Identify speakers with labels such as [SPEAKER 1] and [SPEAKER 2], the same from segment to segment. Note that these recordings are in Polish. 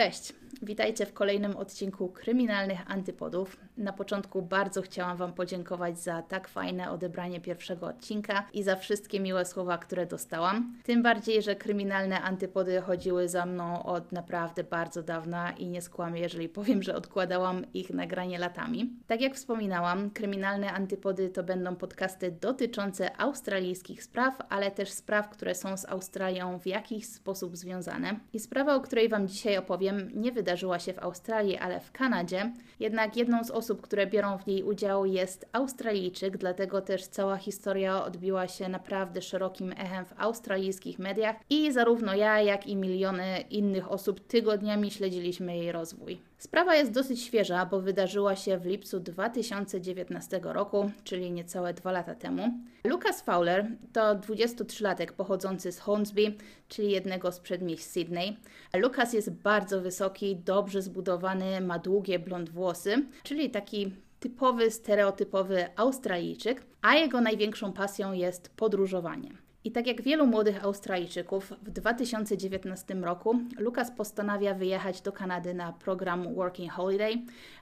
[SPEAKER 1] Cześć, witajcie w kolejnym odcinku Kryminalnych Antypodów. Na początku bardzo chciałam Wam podziękować za tak fajne odebranie pierwszego odcinka i za wszystkie miłe słowa, które dostałam. Tym bardziej, że kryminalne antypody chodziły za mną od naprawdę bardzo dawna i nie skłamię, jeżeli powiem, że odkładałam ich nagranie latami. Tak jak wspominałam, kryminalne antypody to będą podcasty dotyczące australijskich spraw, ale też spraw, które są z Australią w jakiś sposób związane. I sprawa, o której Wam dzisiaj opowiem, nie wydarzyła się w Australii, ale w Kanadzie. Jednak jedną z osób, które biorą w niej udział, jest Australijczyk, dlatego też cała historia odbiła się naprawdę szerokim echem w australijskich mediach i zarówno ja, jak i miliony innych osób tygodniami śledziliśmy jej rozwój. Sprawa jest dosyć świeża, bo wydarzyła się w lipcu 2019 roku, czyli niecałe dwa lata temu. Lucas Fowler to 23-latek pochodzący z Hornsby, czyli jednego z przedmieść Sydney. Lucas jest bardzo wysoki, dobrze zbudowany, ma długie blond włosy, czyli taki typowy, stereotypowy Australijczyk, a jego największą pasją jest podróżowanie. I tak jak wielu młodych Australijczyków, w 2019 roku Lukas postanawia wyjechać do Kanady na program Working Holiday.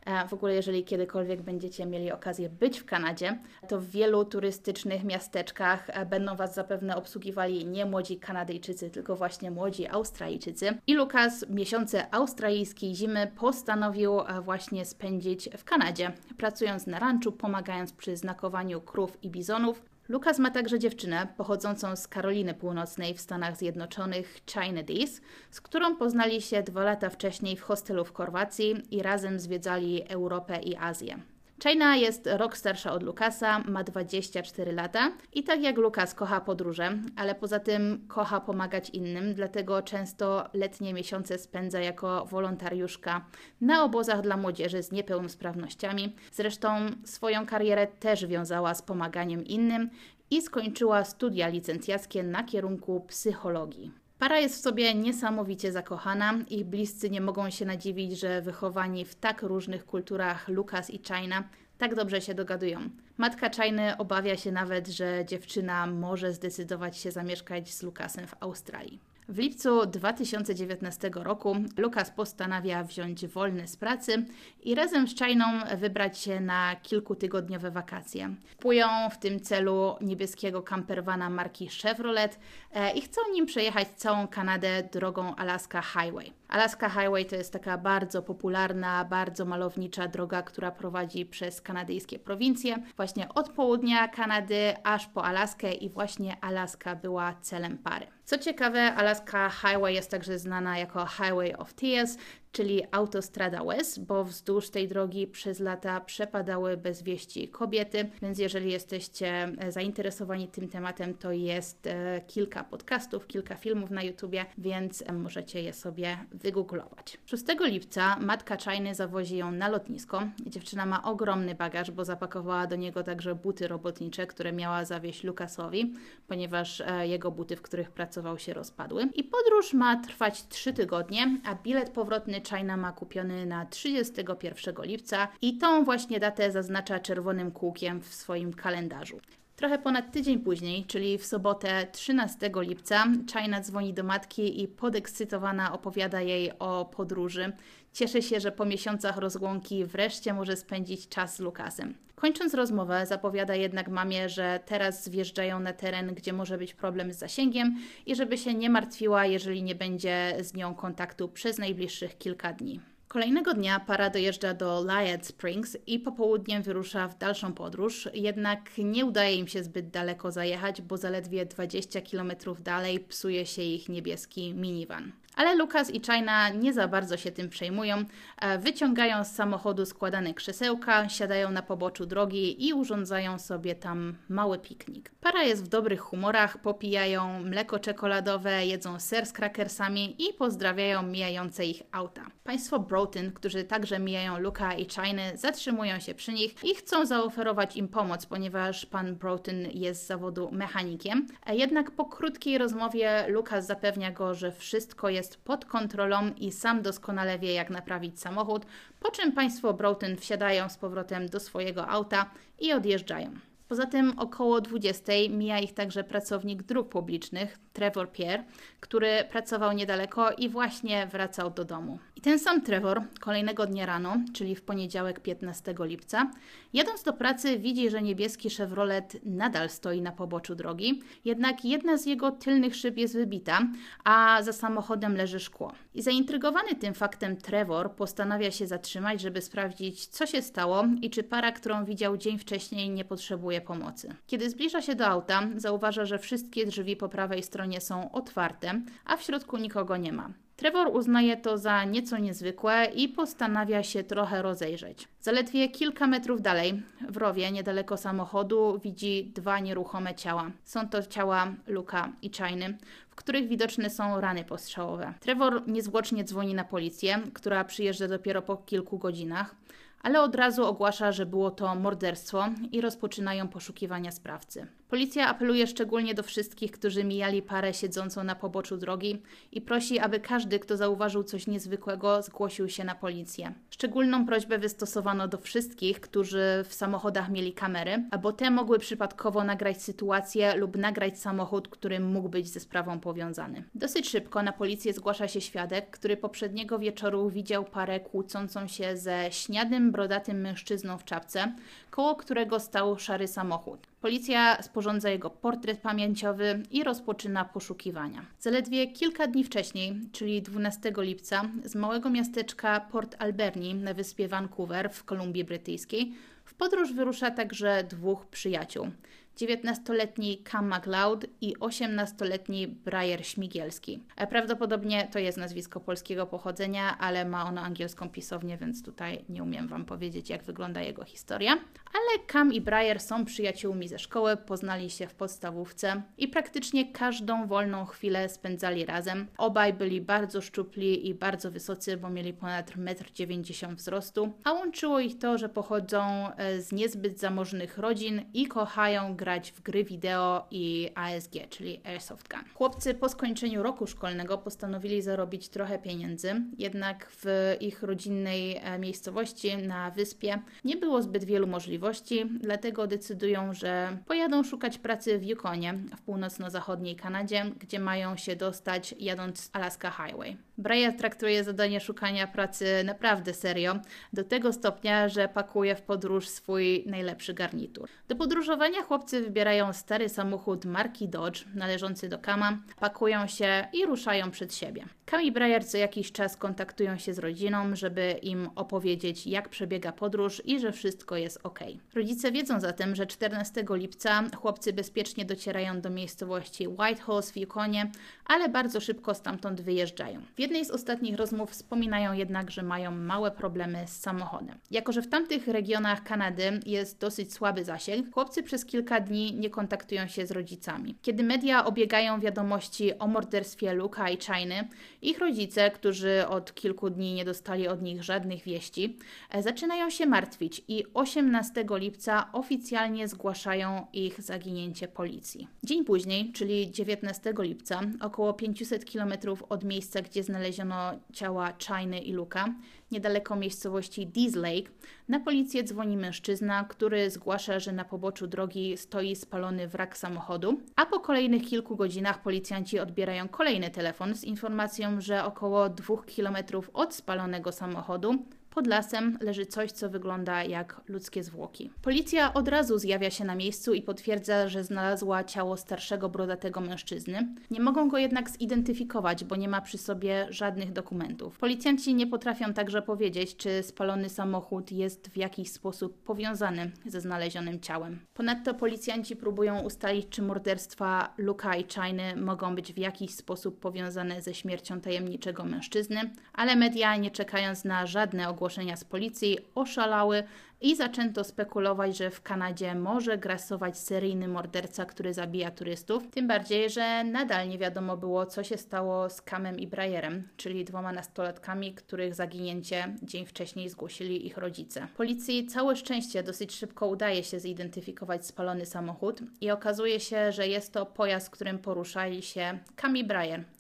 [SPEAKER 1] E, w ogóle, jeżeli kiedykolwiek będziecie mieli okazję być w Kanadzie, to w wielu turystycznych miasteczkach e, będą Was zapewne obsługiwali nie młodzi Kanadyjczycy, tylko właśnie młodzi Australijczycy. I Lukas miesiące australijskiej zimy postanowił e, właśnie spędzić w Kanadzie, pracując na ranczu, pomagając przy znakowaniu krów i bizonów. Lukas ma także dziewczynę pochodzącą z Karoliny Północnej w Stanach Zjednoczonych, China Dees, z którą poznali się dwa lata wcześniej w hostelu w Chorwacji i razem zwiedzali Europę i Azję. China jest rok starsza od Lukasa, ma 24 lata i tak jak Lukas kocha podróże, ale poza tym kocha pomagać innym, dlatego często letnie miesiące spędza jako wolontariuszka na obozach dla młodzieży z niepełnosprawnościami. Zresztą swoją karierę też wiązała z pomaganiem innym i skończyła studia licencjackie na kierunku psychologii. Para jest w sobie niesamowicie zakochana. Ich bliscy nie mogą się nadziwić, że wychowani w tak różnych kulturach Lukas i China tak dobrze się dogadują. Matka Chiny obawia się nawet, że dziewczyna może zdecydować się zamieszkać z Lukasem w Australii. W lipcu 2019 roku Lukas postanawia wziąć wolny z pracy i razem z Chainą wybrać się na kilkutygodniowe wakacje. Kupują w tym celu niebieskiego campervana marki Chevrolet e, i chcą nim przejechać całą Kanadę drogą Alaska Highway. Alaska Highway to jest taka bardzo popularna, bardzo malownicza droga, która prowadzi przez kanadyjskie prowincje, właśnie od południa Kanady aż po Alaskę i właśnie Alaska była celem pary. Co ciekawe, Alaska Highway jest także znana jako Highway of Tears, czyli autostrada łez, bo wzdłuż tej drogi przez lata przepadały bez wieści kobiety, więc jeżeli jesteście e, zainteresowani tym tematem, to jest e, kilka podcastów, kilka filmów na YouTubie, więc e, możecie je sobie wygooglować. 6 lipca matka Czajny zawozi ją na lotnisko. Dziewczyna ma ogromny bagaż, bo zapakowała do niego także buty robotnicze, które miała zawieźć Lukasowi, ponieważ jego buty, w których pracował się rozpadły. I podróż ma trwać 3 tygodnie, a bilet powrotny China ma kupiony na 31 lipca i tą właśnie datę zaznacza czerwonym kółkiem w swoim kalendarzu. Trochę ponad tydzień później, czyli w sobotę 13 lipca, China dzwoni do matki i podekscytowana opowiada jej o podróży. Cieszy się, że po miesiącach rozłąki wreszcie może spędzić czas z Lukasem. Kończąc rozmowę, zapowiada jednak mamie, że teraz wjeżdżają na teren, gdzie może być problem z zasięgiem i żeby się nie martwiła, jeżeli nie będzie z nią kontaktu przez najbliższych kilka dni. Kolejnego dnia para dojeżdża do Lyad Springs i popołudniem wyrusza w dalszą podróż, jednak nie udaje im się zbyt daleko zajechać, bo zaledwie 20 km dalej psuje się ich niebieski minivan. Ale Lukas i China nie za bardzo się tym przejmują. E, wyciągają z samochodu składane krzesełka, siadają na poboczu drogi i urządzają sobie tam mały piknik. Para jest w dobrych humorach, popijają mleko czekoladowe, jedzą ser z krakersami i pozdrawiają mijające ich auta. Państwo Broughton, którzy także mijają Luka i China, zatrzymują się przy nich i chcą zaoferować im pomoc, ponieważ pan Broughton jest z zawodu mechanikiem. E, jednak po krótkiej rozmowie Lukas zapewnia go, że wszystko jest jest pod kontrolą i sam doskonale wie, jak naprawić samochód, po czym państwo Broughton wsiadają z powrotem do swojego auta i odjeżdżają. Poza tym około 20 mija ich także pracownik dróg publicznych, Trevor Pierre, który pracował niedaleko i właśnie wracał do domu. I ten sam Trevor kolejnego dnia rano, czyli w poniedziałek 15 lipca, jadąc do pracy widzi, że niebieski Chevrolet nadal stoi na poboczu drogi, jednak jedna z jego tylnych szyb jest wybita, a za samochodem leży szkło. I zaintrygowany tym faktem Trevor postanawia się zatrzymać, żeby sprawdzić, co się stało i czy para, którą widział dzień wcześniej, nie potrzebuje pomocy. Kiedy zbliża się do auta, zauważa, że wszystkie drzwi po prawej stronie są otwarte, a w środku nikogo nie ma. Trevor uznaje to za nieco niezwykłe i postanawia się trochę rozejrzeć. Zaledwie kilka metrów dalej, w rowie, niedaleko samochodu, widzi dwa nieruchome ciała. Są to ciała Luka i Chiny, w których widoczne są rany postrzałowe. Trevor niezwłocznie dzwoni na policję, która przyjeżdża dopiero po kilku godzinach ale od razu ogłasza, że było to morderstwo i rozpoczynają poszukiwania sprawcy. Policja apeluje szczególnie do wszystkich, którzy mijali parę siedzącą na poboczu drogi i prosi, aby każdy, kto zauważył coś niezwykłego, zgłosił się na policję. Szczególną prośbę wystosowano do wszystkich, którzy w samochodach mieli kamery, albo te mogły przypadkowo nagrać sytuację lub nagrać samochód, który mógł być ze sprawą powiązany. Dosyć szybko na policję zgłasza się świadek, który poprzedniego wieczoru widział parę kłócącą się ze śniadym, brodatym mężczyzną w czapce, koło którego stał szary samochód. Policja sporządza jego portret pamięciowy i rozpoczyna poszukiwania. Zaledwie kilka dni wcześniej, czyli 12 lipca, z małego miasteczka Port Alberni na wyspie Vancouver w Kolumbii Brytyjskiej w podróż wyrusza także dwóch przyjaciół. 19-letni Cam MacLeod i 18-letni Briar Śmigielski. E, prawdopodobnie to jest nazwisko polskiego pochodzenia, ale ma ono angielską pisownię, więc tutaj nie umiem Wam powiedzieć, jak wygląda jego historia. Ale Cam i Briar są przyjaciółmi ze szkoły, poznali się w podstawówce i praktycznie każdą wolną chwilę spędzali razem. Obaj byli bardzo szczupli i bardzo wysocy, bo mieli ponad 1,90 m wzrostu, a łączyło ich to, że pochodzą e, z niezbyt zamożnych rodzin i kochają grać grać w gry wideo i ASG, czyli Airsoft Gun. Chłopcy po skończeniu roku szkolnego postanowili zarobić trochę pieniędzy, jednak w ich rodzinnej e, miejscowości na wyspie nie było zbyt wielu możliwości, dlatego decydują, że pojadą szukać pracy w Yukonie, w północno-zachodniej Kanadzie, gdzie mają się dostać jadąc Alaska Highway. Brian traktuje zadanie szukania pracy naprawdę serio, do tego stopnia, że pakuje w podróż swój najlepszy garnitur. Do podróżowania chłopcy wybierają stary samochód marki Dodge, należący do Kama, pakują się i ruszają przed siebie. Cam i co jakiś czas kontaktują się z rodziną, żeby im opowiedzieć, jak przebiega podróż i że wszystko jest ok. Rodzice wiedzą zatem, że 14 lipca chłopcy bezpiecznie docierają do miejscowości Whitehorse w Yukonie, ale bardzo szybko stamtąd wyjeżdżają. W jednej z ostatnich rozmów wspominają jednak, że mają małe problemy z samochodem. Jako, że w tamtych regionach Kanady jest dosyć słaby zasięg, chłopcy przez kilka dni nie kontaktują się z rodzicami. Kiedy media obiegają wiadomości o morderstwie Luka i Chiny, ich rodzice, którzy od kilku dni nie dostali od nich żadnych wieści, e, zaczynają się martwić i 18 lipca oficjalnie zgłaszają ich zaginięcie policji. Dzień później, czyli 19 lipca, około 500 km od miejsca, gdzie znaleziono ciała Chiny i Luka, niedaleko miejscowości Dees Lake, na policję dzwoni mężczyzna, który zgłasza, że na poboczu drogi stoi spalony wrak samochodu, a po kolejnych kilku godzinach policjanci odbierają kolejny telefon z informacją, że około dwóch kilometrów od spalonego samochodu pod lasem leży coś, co wygląda jak ludzkie zwłoki. Policja od razu zjawia się na miejscu i potwierdza, że znalazła ciało starszego brodatego mężczyzny. Nie mogą go jednak zidentyfikować, bo nie ma przy sobie żadnych dokumentów. Policjanci nie potrafią także powiedzieć, czy spalony samochód jest w jakiś sposób powiązany ze znalezionym ciałem. Ponadto policjanci próbują ustalić, czy morderstwa Luka i Chiny mogą być w jakiś sposób powiązane ze śmiercią tajemniczego mężczyzny, ale media, nie czekając na żadne ogłoszenia, zgłoszenia z policji oszalały i zaczęto spekulować, że w Kanadzie może grasować seryjny morderca, który zabija turystów. Tym bardziej, że nadal nie wiadomo było, co się stało z Kamem i Briarem, czyli dwoma nastolatkami, których zaginięcie dzień wcześniej zgłosili ich rodzice. Policji całe szczęście dosyć szybko udaje się zidentyfikować spalony samochód i okazuje się, że jest to pojazd, którym poruszali się Cam i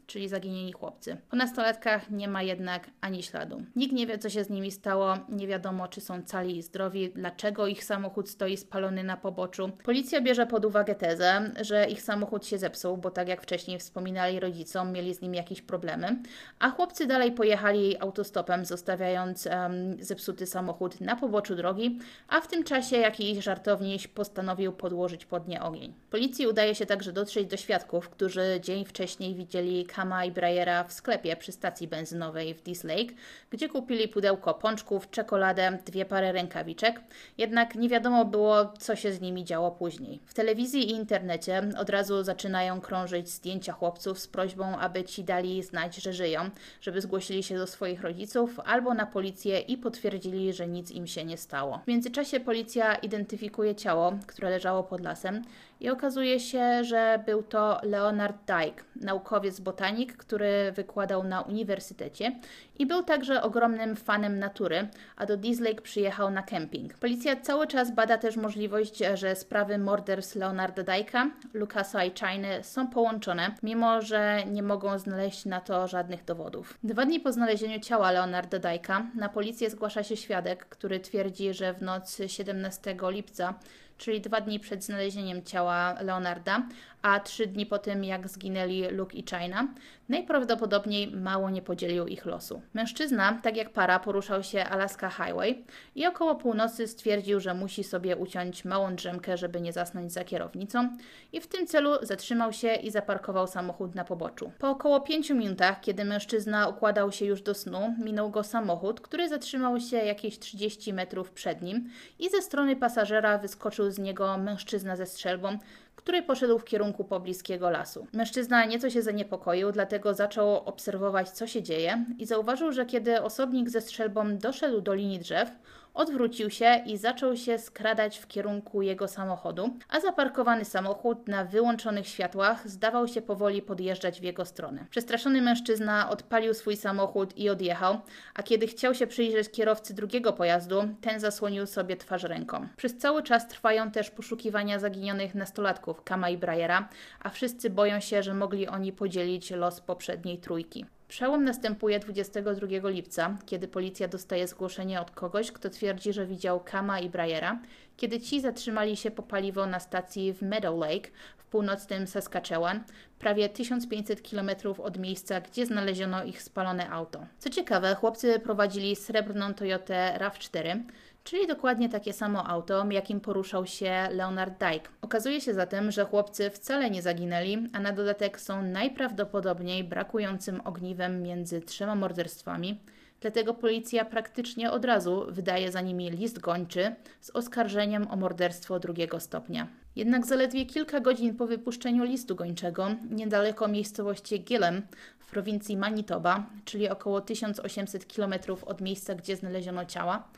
[SPEAKER 1] czyli zaginieni chłopcy. Po nastolatkach nie ma jednak ani śladu. Nikt nie wie, co się z nimi stało, nie wiadomo, czy są cali i zdrowi, dlaczego ich samochód stoi spalony na poboczu. Policja bierze pod uwagę tezę, że ich samochód się zepsuł, bo tak jak wcześniej wspominali rodzicom, mieli z nim jakieś problemy, a chłopcy dalej pojechali autostopem, zostawiając um, zepsuty samochód na poboczu drogi, a w tym czasie jakiś żartowniś postanowił podłożyć pod nie ogień. Policji udaje się także dotrzeć do świadków, którzy dzień wcześniej widzieli Kama i Brayera w sklepie przy stacji benzynowej w Dees Lake, gdzie kupili pudełko pączków, czekoladę, dwie pary rękawiczek. Jednak nie wiadomo było, co się z nimi działo później. W telewizji i internecie od razu zaczynają krążyć zdjęcia chłopców z prośbą, aby ci dali znać, że żyją, żeby zgłosili się do swoich rodziców albo na policję i potwierdzili, że nic im się nie stało. W międzyczasie policja identyfikuje ciało, które leżało pod lasem i okazuje się, że był to Leonard Dyke, naukowiec botanik, który wykładał na uniwersytecie i był także ogromnym fanem natury, a do Lake przyjechał na kemping. Policja cały czas bada też możliwość, że sprawy morderstw Leonarda Dyka, Lucasa i Chiny są połączone, mimo że nie mogą znaleźć na to żadnych dowodów. Dwa dni po znalezieniu ciała Leonarda Dyka na policję zgłasza się świadek, który twierdzi, że w noc 17 lipca czyli dwa dni przed znalezieniem ciała Leonarda, a trzy dni po tym, jak zginęli Luke i China, najprawdopodobniej mało nie podzielił ich losu. Mężczyzna, tak jak para, poruszał się Alaska Highway i około północy stwierdził, że musi sobie uciąć małą drzemkę, żeby nie zasnąć za kierownicą i w tym celu zatrzymał się i zaparkował samochód na poboczu. Po około pięciu minutach, kiedy mężczyzna układał się już do snu, minął go samochód, który zatrzymał się jakieś 30 metrów przed nim i ze strony pasażera wyskoczył z niego mężczyzna ze strzelbą, który poszedł w kierunku pobliskiego lasu. Mężczyzna nieco się zaniepokoił, dlatego zaczął obserwować, co się dzieje i zauważył, że kiedy osobnik ze strzelbą doszedł do linii drzew, odwrócił się i zaczął się skradać w kierunku jego samochodu, a zaparkowany samochód na wyłączonych światłach zdawał się powoli podjeżdżać w jego stronę. Przestraszony mężczyzna odpalił swój samochód i odjechał, a kiedy chciał się przyjrzeć kierowcy drugiego pojazdu, ten zasłonił sobie twarz ręką. Przez cały czas trwają też poszukiwania zaginionych nastolatków Kama i Brayera, a wszyscy boją się, że mogli oni podzielić los poprzedniej trójki. Przełom następuje 22 lipca, kiedy policja dostaje zgłoszenie od kogoś, kto twierdzi, że widział Kama i Brayera, kiedy ci zatrzymali się po paliwo na stacji w Meadow Lake w północnym Saskatchewan, prawie 1500 km od miejsca, gdzie znaleziono ich spalone auto. Co ciekawe, chłopcy prowadzili srebrną Toyotę RAV4, czyli dokładnie takie samo auto, jakim poruszał się Leonard Dyke. Okazuje się zatem, że chłopcy wcale nie zaginęli, a na dodatek są najprawdopodobniej brakującym ogniwem między trzema morderstwami. Dlatego policja praktycznie od razu wydaje za nimi list gończy z oskarżeniem o morderstwo drugiego stopnia. Jednak zaledwie kilka godzin po wypuszczeniu listu gończego, niedaleko miejscowości Gillem w prowincji Manitoba, czyli około 1800 km od miejsca, gdzie znaleziono ciała,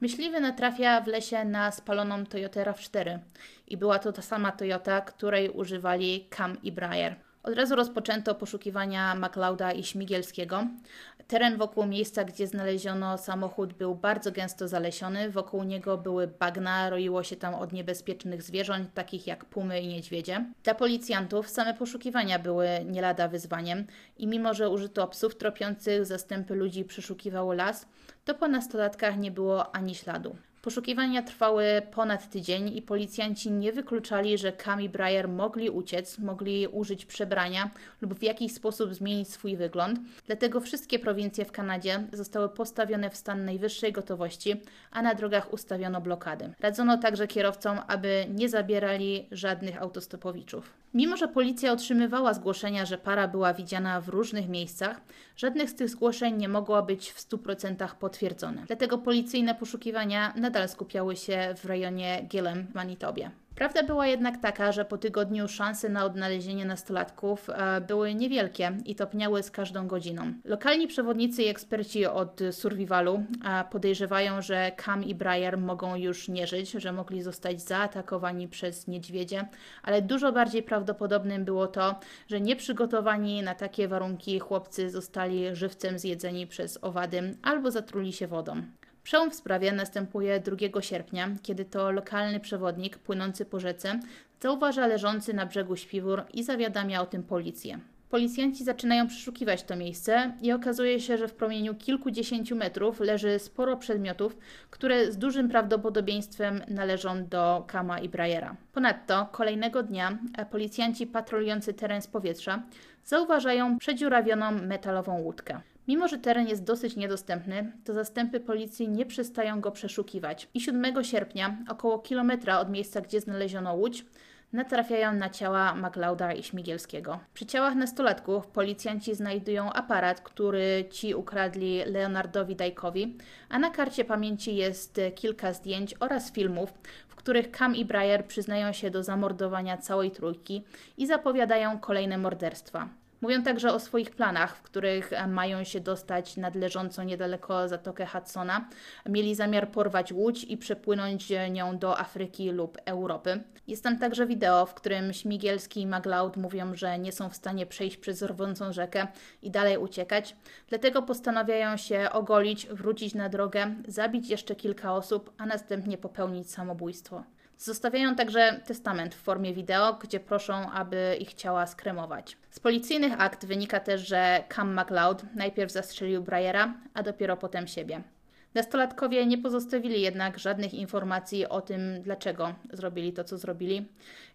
[SPEAKER 1] Myśliwy natrafia w lesie na spaloną Toyotę RAV4 i była to ta sama Toyota, której używali Cam i Breyer. Od razu rozpoczęto poszukiwania McLeoda i Śmigielskiego. Teren wokół miejsca, gdzie znaleziono samochód, był bardzo gęsto zalesiony. Wokół niego były bagna, roiło się tam od niebezpiecznych zwierząt, takich jak pumy i niedźwiedzie. Dla policjantów same poszukiwania były nie lada wyzwaniem i mimo, że użyto psów tropiących, zastępy ludzi przeszukiwało las, to po nastolatkach nie było ani śladu. Poszukiwania trwały ponad tydzień i policjanci nie wykluczali, że Cam i Breyer mogli uciec, mogli użyć przebrania lub w jakiś sposób zmienić swój wygląd. Dlatego wszystkie prowincje w Kanadzie zostały postawione w stan najwyższej gotowości, a na drogach ustawiono blokady. Radzono także kierowcom, aby nie zabierali żadnych autostopowiczów. Mimo, że policja otrzymywała zgłoszenia, że para była widziana w różnych miejscach, żadnych z tych zgłoszeń nie mogło być w 100% potwierdzone. Dlatego policyjne poszukiwania nadal skupiały się w rejonie Gillem w Manitobie. Prawda była jednak taka, że po tygodniu szanse na odnalezienie nastolatków e, były niewielkie i topniały z każdą godziną. Lokalni przewodnicy i eksperci od survivalu e, podejrzewają, że Cam i Briar mogą już nie żyć, że mogli zostać zaatakowani przez niedźwiedzie, ale dużo bardziej prawdopodobnym było to, że nieprzygotowani na takie warunki chłopcy zostali żywcem zjedzeni przez owady albo zatruli się wodą. Przełom w sprawie następuje 2 sierpnia, kiedy to lokalny przewodnik płynący po rzece zauważa leżący na brzegu śpiwór i zawiadamia o tym policję. Policjanci zaczynają przeszukiwać to miejsce i okazuje się, że w promieniu kilkudziesięciu metrów leży sporo przedmiotów, które z dużym prawdopodobieństwem należą do Kama i Brajera. Ponadto kolejnego dnia policjanci patrolujący teren z powietrza zauważają przedziurawioną metalową łódkę. Mimo, że teren jest dosyć niedostępny, to zastępy policji nie przestają go przeszukiwać. I 7 sierpnia, około kilometra od miejsca, gdzie znaleziono łódź, natrafiają na ciała MacLeoda i Śmigielskiego. Przy ciałach nastolatków policjanci znajdują aparat, który ci ukradli Leonardowi Dajkowi, a na karcie pamięci jest kilka zdjęć oraz filmów, w których Cam i Breyer przyznają się do zamordowania całej trójki i zapowiadają kolejne morderstwa. Mówią także o swoich planach, w których mają się dostać nad leżącą niedaleko Zatokę Hudsona. Mieli zamiar porwać łódź i przepłynąć e, nią do Afryki lub Europy. Jest tam także wideo, w którym Śmigielski i Maglaud mówią, że nie są w stanie przejść przez rwącą rzekę i dalej uciekać. Dlatego postanawiają się ogolić, wrócić na drogę, zabić jeszcze kilka osób, a następnie popełnić samobójstwo. Zostawiają także testament w formie wideo, gdzie proszą, aby ich ciała skremować. Z policyjnych akt wynika też, że Cam MacLeod najpierw zastrzelił Bryera, a dopiero potem siebie. Nastolatkowie nie pozostawili jednak żadnych informacji o tym, dlaczego zrobili to, co zrobili.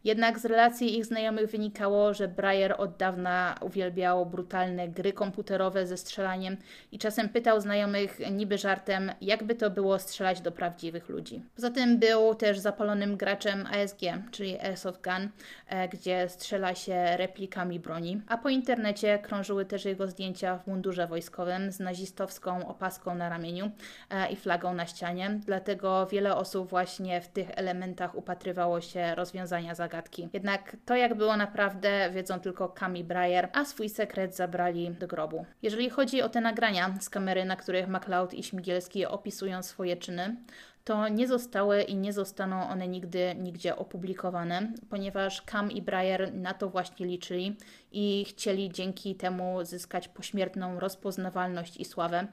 [SPEAKER 1] Jednak z relacji ich znajomych wynikało, że Breyer od dawna uwielbiał brutalne gry komputerowe ze strzelaniem i czasem pytał znajomych niby żartem, jakby to było strzelać do prawdziwych ludzi. Poza tym był też zapalonym graczem ASG, czyli Airsoft Gun, e, gdzie strzela się replikami broni, a po internecie krążyły też jego zdjęcia w mundurze wojskowym z nazistowską opaską na ramieniu, i flagą na ścianie, dlatego wiele osób właśnie w tych elementach upatrywało się rozwiązania zagadki. Jednak to, jak było naprawdę, wiedzą tylko Cam i Breyer, a swój sekret zabrali do grobu. Jeżeli chodzi o te nagrania z kamery, na których MacLeod i Śmigielski opisują swoje czyny, to nie zostały i nie zostaną one nigdy nigdzie opublikowane, ponieważ Cam i Breyer na to właśnie liczyli i chcieli dzięki temu zyskać pośmiertną rozpoznawalność i sławę.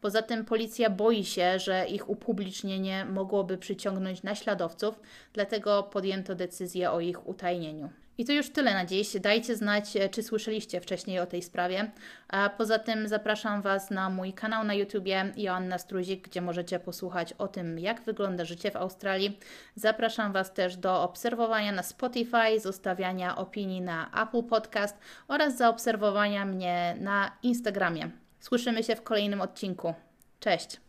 [SPEAKER 1] Poza tym policja boi się, że ich upublicznienie mogłoby przyciągnąć naśladowców, dlatego podjęto decyzję o ich utajnieniu. I to już tyle na dziś. Dajcie znać, e, czy słyszeliście wcześniej o tej sprawie. A poza tym zapraszam Was na mój kanał na YouTubie Joanna Struzik, gdzie możecie posłuchać o tym, jak wygląda życie w Australii. Zapraszam Was też do obserwowania na Spotify, zostawiania opinii na Apple Podcast oraz zaobserwowania mnie na Instagramie. Słyszymy się w kolejnym odcinku. Cześć!